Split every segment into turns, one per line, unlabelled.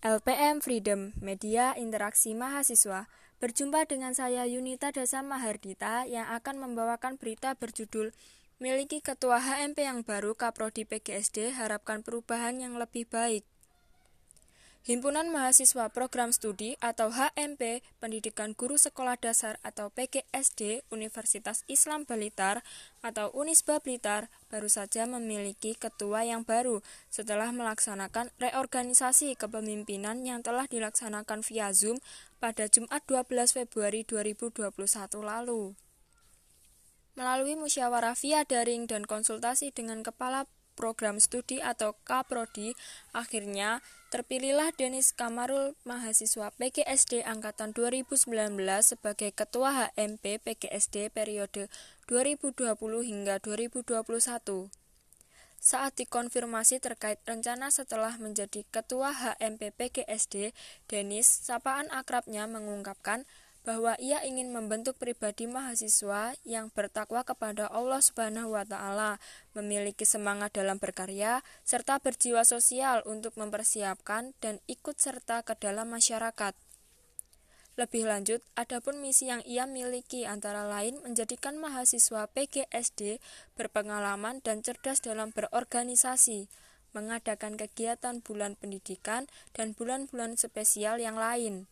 LPM Freedom, Media Interaksi Mahasiswa. Berjumpa dengan saya Yunita Dasa Mahardita yang akan membawakan berita berjudul Miliki Ketua HMP yang baru Kaprodi PGSD harapkan perubahan yang lebih baik. Himpunan Mahasiswa Program Studi atau HMP Pendidikan Guru Sekolah Dasar atau PGSD Universitas Islam Blitar atau Unisba Blitar baru saja memiliki ketua yang baru setelah melaksanakan reorganisasi kepemimpinan yang telah dilaksanakan via Zoom pada Jumat 12 Februari 2021 lalu. Melalui musyawarah via daring dan konsultasi dengan kepala program studi atau KPRODI, akhirnya terpilihlah Denis Kamarul, mahasiswa PGSD Angkatan 2019 sebagai Ketua HMP PGSD periode 2020 hingga 2021. Saat dikonfirmasi terkait rencana setelah menjadi Ketua HMP PGSD, Denis, sapaan akrabnya mengungkapkan bahwa ia ingin membentuk pribadi mahasiswa yang bertakwa kepada Allah Subhanahu wa taala, memiliki semangat dalam berkarya serta berjiwa sosial untuk mempersiapkan dan ikut serta ke dalam masyarakat. Lebih lanjut, adapun misi yang ia miliki antara lain menjadikan mahasiswa PGSD berpengalaman dan cerdas dalam berorganisasi, mengadakan kegiatan bulan pendidikan dan bulan-bulan spesial yang lain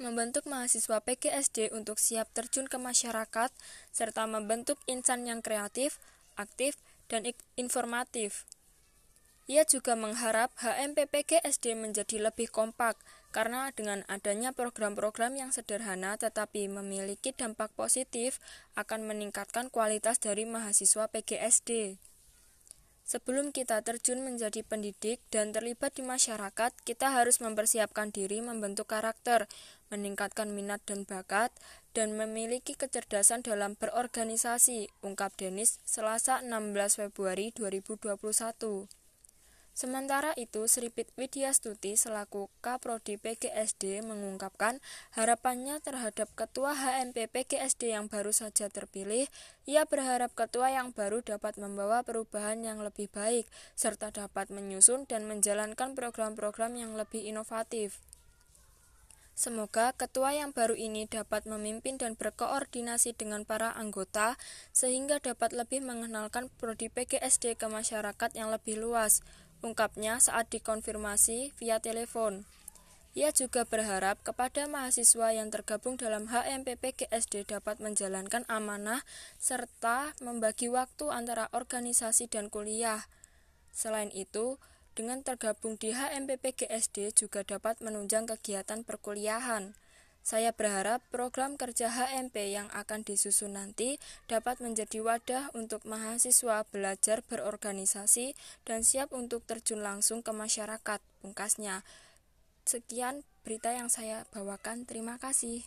membentuk mahasiswa PGSD untuk siap terjun ke masyarakat, serta membentuk insan yang kreatif, aktif, dan informatif. Ia juga mengharap HMP PGSD menjadi lebih kompak, karena dengan adanya program-program yang sederhana tetapi memiliki dampak positif akan meningkatkan kualitas dari mahasiswa PGSD. Sebelum kita terjun menjadi pendidik dan terlibat di masyarakat, kita harus mempersiapkan diri membentuk karakter, meningkatkan minat dan bakat, dan memiliki kecerdasan dalam berorganisasi, ungkap Denis Selasa 16 Februari 2021. Sementara itu, Sripit Widyastuti selaku Kaprodi PGSD mengungkapkan harapannya terhadap Ketua HMP PGSD yang baru saja terpilih. Ia berharap ketua yang baru dapat membawa perubahan yang lebih baik, serta dapat menyusun dan menjalankan program-program yang lebih inovatif. Semoga ketua yang baru ini dapat memimpin dan berkoordinasi dengan para anggota sehingga dapat lebih mengenalkan prodi PGSD ke masyarakat yang lebih luas ungkapnya saat dikonfirmasi via telepon. Ia juga berharap kepada mahasiswa yang tergabung dalam HMPPGSD dapat menjalankan amanah serta membagi waktu antara organisasi dan kuliah. Selain itu, dengan tergabung di HMPPGSD juga dapat menunjang kegiatan perkuliahan. Saya berharap program kerja HMP yang akan disusun nanti dapat menjadi wadah untuk mahasiswa belajar berorganisasi dan siap untuk terjun langsung ke masyarakat. Pungkasnya, sekian berita yang saya bawakan. Terima kasih.